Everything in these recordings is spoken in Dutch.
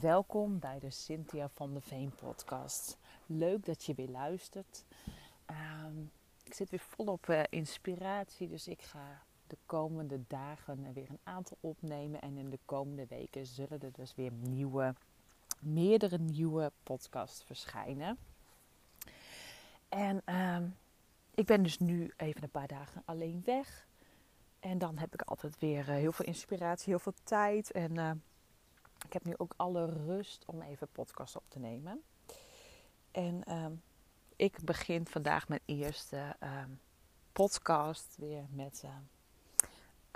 Welkom bij de Cynthia van de Veen podcast. Leuk dat je weer luistert. Ehm, ik zit weer volop uh, inspiratie, dus ik ga de komende dagen weer een aantal opnemen. En in de komende weken zullen er dus weer nieuwe, meerdere nieuwe podcasts verschijnen. En ehm, ik ben dus nu even een paar dagen alleen weg. En dan heb ik altijd weer uh, heel veel inspiratie, heel veel tijd. En uh, ik heb nu ook alle rust om even podcast op te nemen. En uh, ik begin vandaag mijn eerste ehm, podcast weer met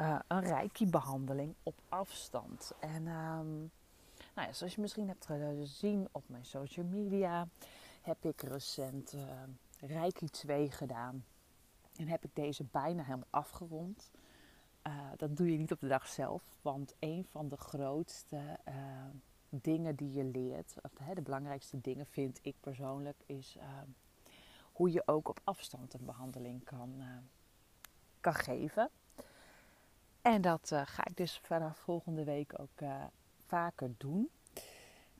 uh, een reiki-behandeling op afstand. En nou ja, zoals je misschien hebt gezien op mijn social media, heb ik recent Reiki 2 gedaan. En heb ik deze bijna helemaal afgerond. Uh, dat doe je niet op de dag zelf, want een van de grootste uh, dingen die je leert, of de, de, belangrijkste dingen vind ik persoonlijk, is uh, hoe je ook op afstand een behandeling kan, kan geven. En dat ga ik dus vanaf volgende week ook vaker doen.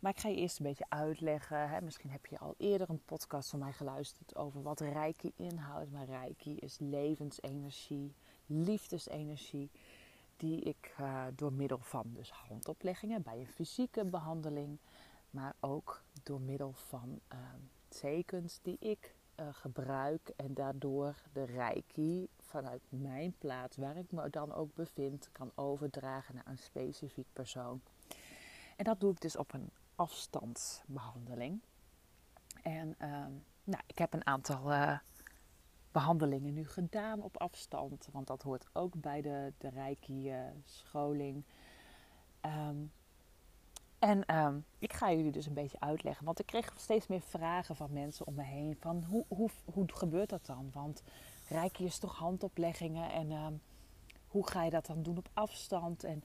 Maar ik ga je eerst een beetje uitleggen. Hè. Misschien heb je al eerder een podcast van mij geluisterd over wat Reiki inhoudt. Maar Reiki is levensenergie liefdesenergie die ik uh, door middel van dus handopleggingen bij een fysieke behandeling, maar ook door middel van uh, tekens die ik uh, gebruik en daardoor de reiki vanuit mijn plaats, waar ik me dan ook bevind, kan overdragen naar een specifiek persoon. En dat doe ik dus op een afstandsbehandeling. En ehm, nou, ik heb een aantal behandelingen nu gedaan op afstand. Want dat hoort ook bij de, de Reiki-scholing. Ehm, en ehm, ik ga jullie dus een beetje uitleggen. Want ik kreeg steeds meer vragen van mensen om me heen. Van hoe, hoe, hoe gebeurt dat dan? Want Reiki is toch handopleggingen. En ehm, hoe ga je dat dan doen op afstand? En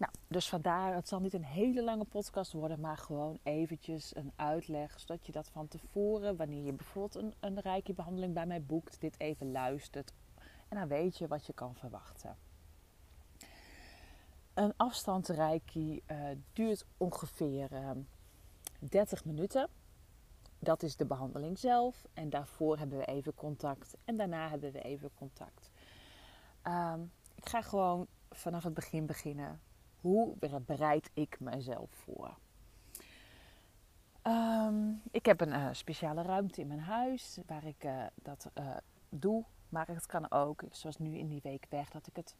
nou, dus vandaar, het zal niet een hele lange podcast worden, maar gewoon eventjes een uitleg, zodat je dat van tevoren, wanneer je bijvoorbeeld een, een reiki-behandeling bij mij boekt, dit even luistert. En dan weet je wat je kan verwachten. Een afstand reiki uh, duurt ongeveer uh, eh, 30 minuten. Dat is de behandeling zelf. En daarvoor hebben we even contact. En daarna hebben we even contact. Um, ik ga gewoon vanaf het begin beginnen hoe bereid ik mezelf voor? Um, ik heb een uh, speciale ruimte in mijn huis waar ik uh, dat uh, doe. Maar het kan ook, zoals nu in die week weg, dat ik het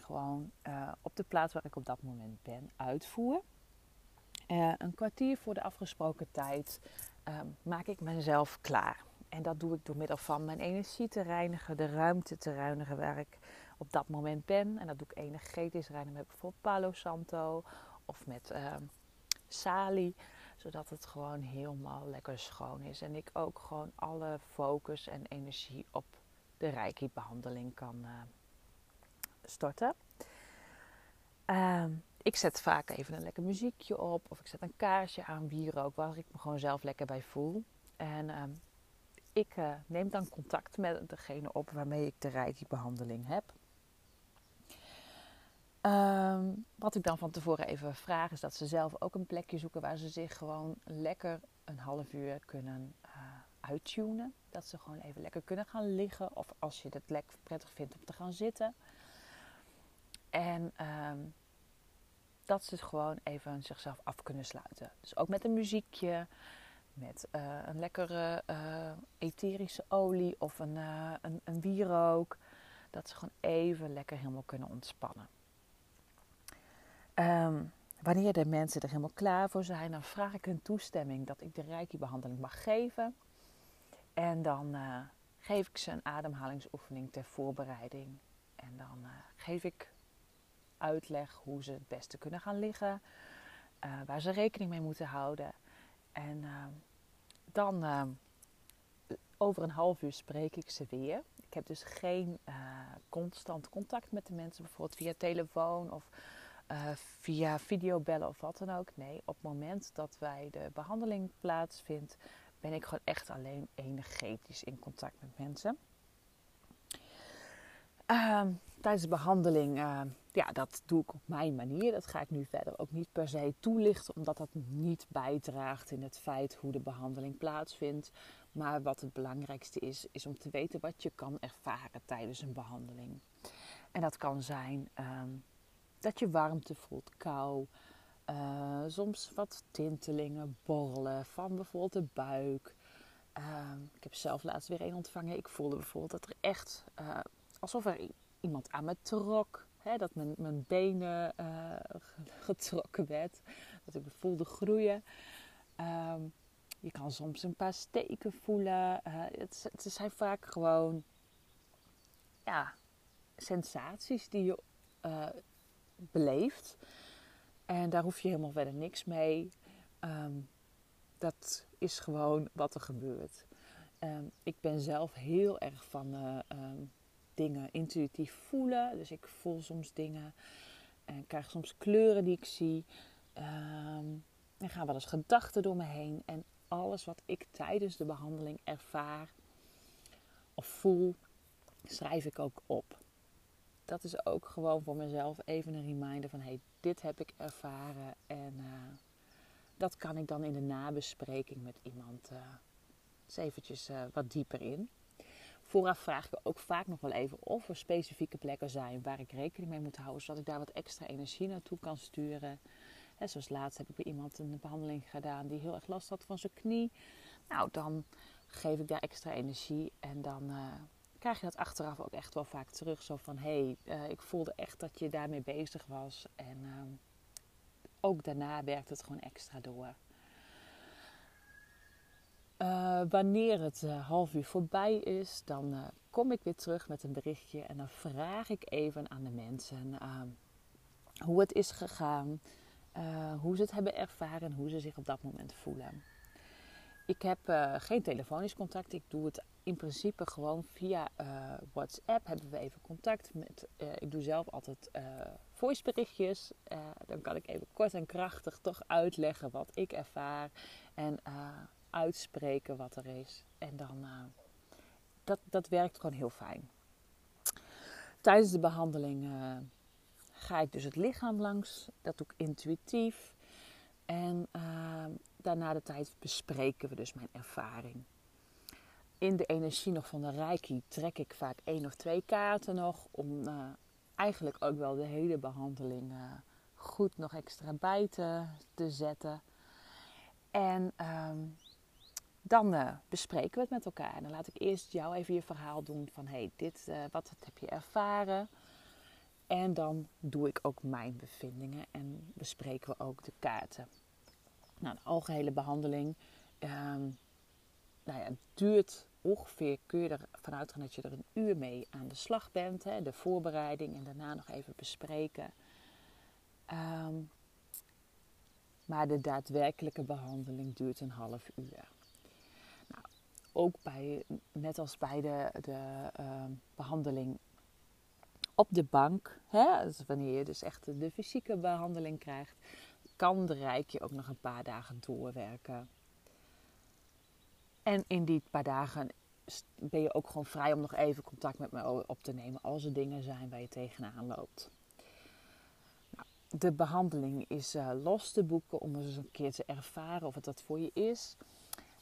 gewoon op de plaats waar ik op dat moment ben uitvoer. een kwartier voor de afgesproken tijd um, maak ik mezelf klaar. En dat doe ik door middel van mijn energie te reinigen, de ruimte te reinigen waar ik op dat moment ben. En dat doe ik energetisch reinigen met bijvoorbeeld Palo Santo of met uh, Sali. Zodat het gewoon helemaal lekker schoon is. En ik ook gewoon alle focus en energie op de Reiki-behandeling kan uh, storten. Uh, ik zet vaak even een lekker muziekje op. Of ik zet een kaarsje aan, wierook, waar ik me gewoon zelf lekker bij voel. En ehm, ik uh, neem dan contact met degene op waarmee ik de Reiki-behandeling heb. Um, wat ik dan van tevoren even vraag is dat ze zelf ook een plekje zoeken waar ze zich gewoon lekker een half uur kunnen uh, uittunen. Dat ze gewoon even lekker kunnen gaan liggen of als je het lekker prettig vindt om te gaan zitten. En um, dat ze gewoon even zichzelf af kunnen sluiten. Dus ook met een muziekje, met uh, een lekkere uh, etherische olie of een, een, een wierook. Dat ze gewoon even lekker helemaal kunnen ontspannen. Um, wanneer de mensen er helemaal klaar voor zijn, dan vraag ik hun toestemming dat ik de reiki-behandeling mag geven. En dan uh, geef ik ze een ademhalingsoefening ter voorbereiding. En dan uh, geef ik uitleg hoe ze het beste kunnen gaan liggen, uh, waar ze rekening mee moeten houden. En dan over een half uur spreek ik ze weer. Ik heb dus geen constant contact met de mensen, bijvoorbeeld via telefoon of uh, via videobellen of wat dan ook. Nee, op het moment dat wij de behandeling plaatsvindt, ben ik gewoon echt alleen energetisch in contact met mensen. Uh, tijdens de behandeling uh, ja, dat doe ik op mijn manier. Dat ga ik nu verder ook niet per se toelichten, omdat dat niet bijdraagt in het feit hoe de behandeling plaatsvindt. Maar wat het belangrijkste is, is om te weten wat je kan ervaren tijdens een behandeling. En dat kan zijn ehm, dat je warmte voelt, kou, uh, soms wat tintelingen, borrelen van bijvoorbeeld de buik. Ehm, ik heb zelf laatst weer een ontvangen. Ik voelde bijvoorbeeld dat er echt uh, alsof er iemand aan me trok. Hè, dat mijn, mijn benen getrokken werd. Dat ik voelde groeien. Ehm, je kan soms een paar steken voelen. het, het zijn vaak gewoon ja, sensaties die je beleeft. En daar hoef je helemaal verder niks mee. Ehm, dat is gewoon wat er gebeurt. Ehm, ik ben zelf heel erg van uh, um, dingen intuïtief voelen. Dus ik voel soms dingen en krijg soms kleuren die ik zie. er gaan wel eens gedachten door me heen. En alles wat ik tijdens de behandeling ervaar of voel, schrijf ik ook op dat is ook gewoon voor mezelf even een reminder van hey, dit heb ik ervaren. En uh, dat kan ik dan in de nabespreking met iemand uh, eens eventjes uh, wat dieper in. Vooraf vraag ik ook vaak nog wel even of er specifieke plekken zijn waar ik rekening mee moet houden, zodat ik daar wat extra energie naartoe kan sturen. He, zoals laatst heb ik bij iemand een behandeling gedaan die heel erg last had van zijn knie. Nou, dan geef ik daar extra energie en dan krijg je dat achteraf ook echt wel vaak terug. Zo van, hé, hey, uh, ik voelde echt dat je daarmee bezig was. En uh, ook daarna werkt het gewoon extra door. Uh, wanneer het half uur voorbij is, dan kom ik weer terug met een berichtje. En dan vraag ik even aan de mensen ehm, hoe het is gegaan. hoe ze het hebben ervaren en hoe ze zich op dat moment voelen. Ik heb uh, geen telefonisch contact. Ik doe het in principe gewoon via uh, WhatsApp. Hebben we even contact met. Uh, ik doe zelf altijd voiceberichtjes. dan kan ik even kort en krachtig toch uitleggen wat ik ervaar. En uitspreken wat er is. En dan. dat, dat werkt gewoon heel fijn. Tijdens de behandeling ga ik dus het lichaam langs. Dat doe ik intuïtief. En daarna de tijd bespreken we dus mijn ervaring. In de energie nog van de Reiki trek ik vaak één of twee kaarten nog. Om uh, eigenlijk ook wel de hele behandeling uh, goed nog extra bij te, te zetten. En um, dan uh, bespreken we het met elkaar. En dan laat ik eerst jou even je verhaal doen van hey, dit, wat heb je ervaren? En dan doe ik ook mijn bevindingen en bespreken we ook de kaarten. Nou, de algehele behandeling um, nou ja, duurt ongeveer, kun je ervan uitgaan dat je er een uur mee aan de slag bent. Hè, de voorbereiding en daarna nog even bespreken. Um, maar de daadwerkelijke behandeling duurt een half uur. Nou, ook bij, net als bij de, de uh, behandeling op de bank, hè, dus wanneer je dus echt de fysieke behandeling krijgt, kan de rijkje ook nog een paar dagen doorwerken. En in die paar dagen ben je ook gewoon vrij om nog even contact met me op te nemen als er dingen zijn waar je tegenaan loopt. Nou, de behandeling is uh, los te boeken om eens een keer te ervaren of het dat voor je is.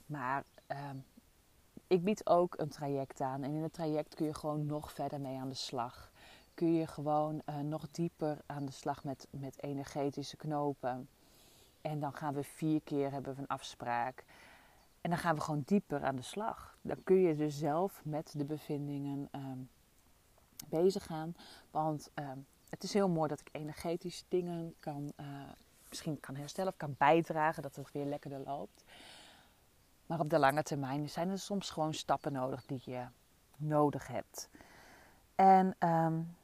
Maar uh, ik bied ook een traject aan en in het traject kun je gewoon nog verder mee aan de slag kun je gewoon uh, nog dieper aan de slag met, met energetische knopen. En dan gaan we vier keer hebben we een afspraak. En dan gaan we gewoon dieper aan de slag. Dan kun je dus zelf met de bevindingen um, bezig gaan. Want um, het is heel mooi dat ik energetisch dingen kan, uh, misschien kan herstellen of kan bijdragen dat het weer lekkerder loopt. Maar op de lange termijn zijn er soms gewoon stappen nodig die je nodig hebt. En um,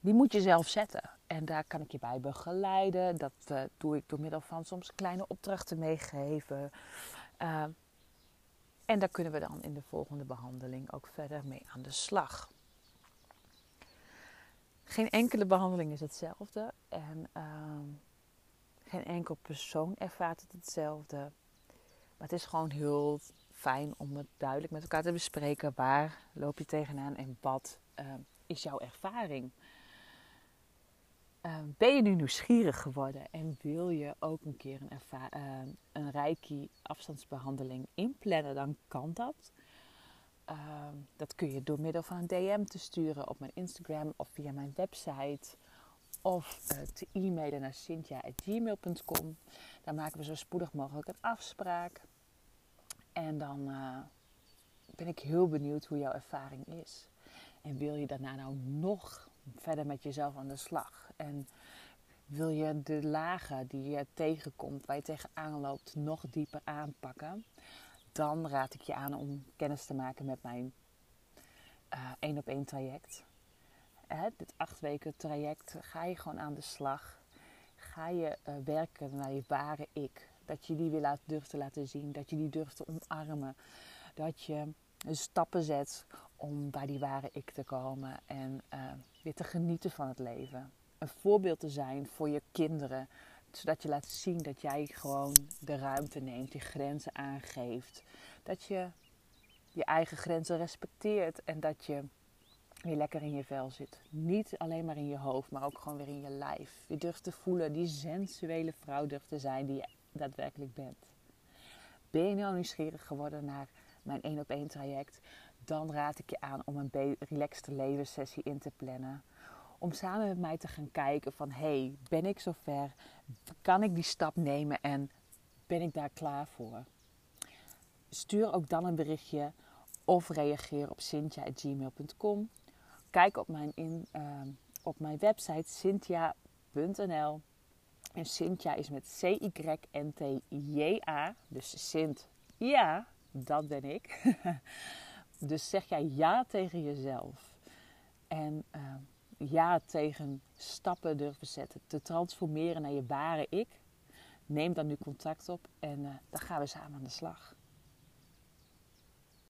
die moet je zelf zetten. En daar kan ik je bij begeleiden. Dat uh, doe ik door middel van soms kleine opdrachten meegeven. Uh, en daar kunnen we dan in de volgende behandeling ook verder mee aan de slag. Geen enkele behandeling is hetzelfde. En uh, geen enkel persoon ervaart het hetzelfde. Maar het is gewoon heel fijn om het duidelijk met elkaar te bespreken. Waar loop je tegenaan en wat is jouw ervaring? Ehm, ben je nu nieuwsgierig geworden en wil je ook een keer een, uh, een Reiki afstandsbehandeling inplannen, dan kan dat. Ehm, dat kun je door middel van een DM te sturen op mijn Instagram of via mijn website. Of uh, te e-mailen naar cynthia.gmail.com. Dan maken we zo spoedig mogelijk een afspraak. En dan uh, ben ik heel benieuwd hoe jouw ervaring is. En wil je daarna nou nog verder met jezelf aan de slag? En wil je de lagen die je tegenkomt, waar je tegenaan loopt, nog dieper aanpakken? Dan raad ik je aan om kennis te maken met mijn één op één traject. Hè, dit acht weken traject ga je gewoon aan de slag. Ga je uh, werken naar je ware ik. Dat je die weer laat, durft te laten zien. Dat je die durft te omarmen. Dat je stappen zet om bij die ware ik te komen. En uh, weer te genieten van het leven. Een voorbeeld te zijn voor je kinderen. Zodat je laat zien dat jij gewoon de ruimte neemt. Je grenzen aangeeft. Dat je je eigen grenzen respecteert. En dat je weer lekker in je vel zit. Niet alleen maar in je hoofd, maar ook gewoon weer in je lijf. Je durft te voelen, die sensuele vrouw durft te zijn die je daadwerkelijk bent. Ben je nou nieuwsgierig geworden naar mijn 1 op 1 traject? Dan raad ik je aan om een relaxte levenssessie in te plannen. Om samen met mij te gaan kijken van, hey, ben ik zover? Kan ik die stap nemen en ben ik daar klaar voor? Stuur ook dan een berichtje of reageer op cynthia.gmail.com. Kijk op mijn, in, uh, op mijn website cynthia.nl. En Cynthia is met C-Y-N-T-J-A. Dus Sint, ja, dat ben ik. dus zeg jij ja tegen jezelf. En uh, ja tegen stappen durven zetten. Te transformeren naar je ware ik. Neem dan nu contact op en uh, dan gaan we samen aan de slag.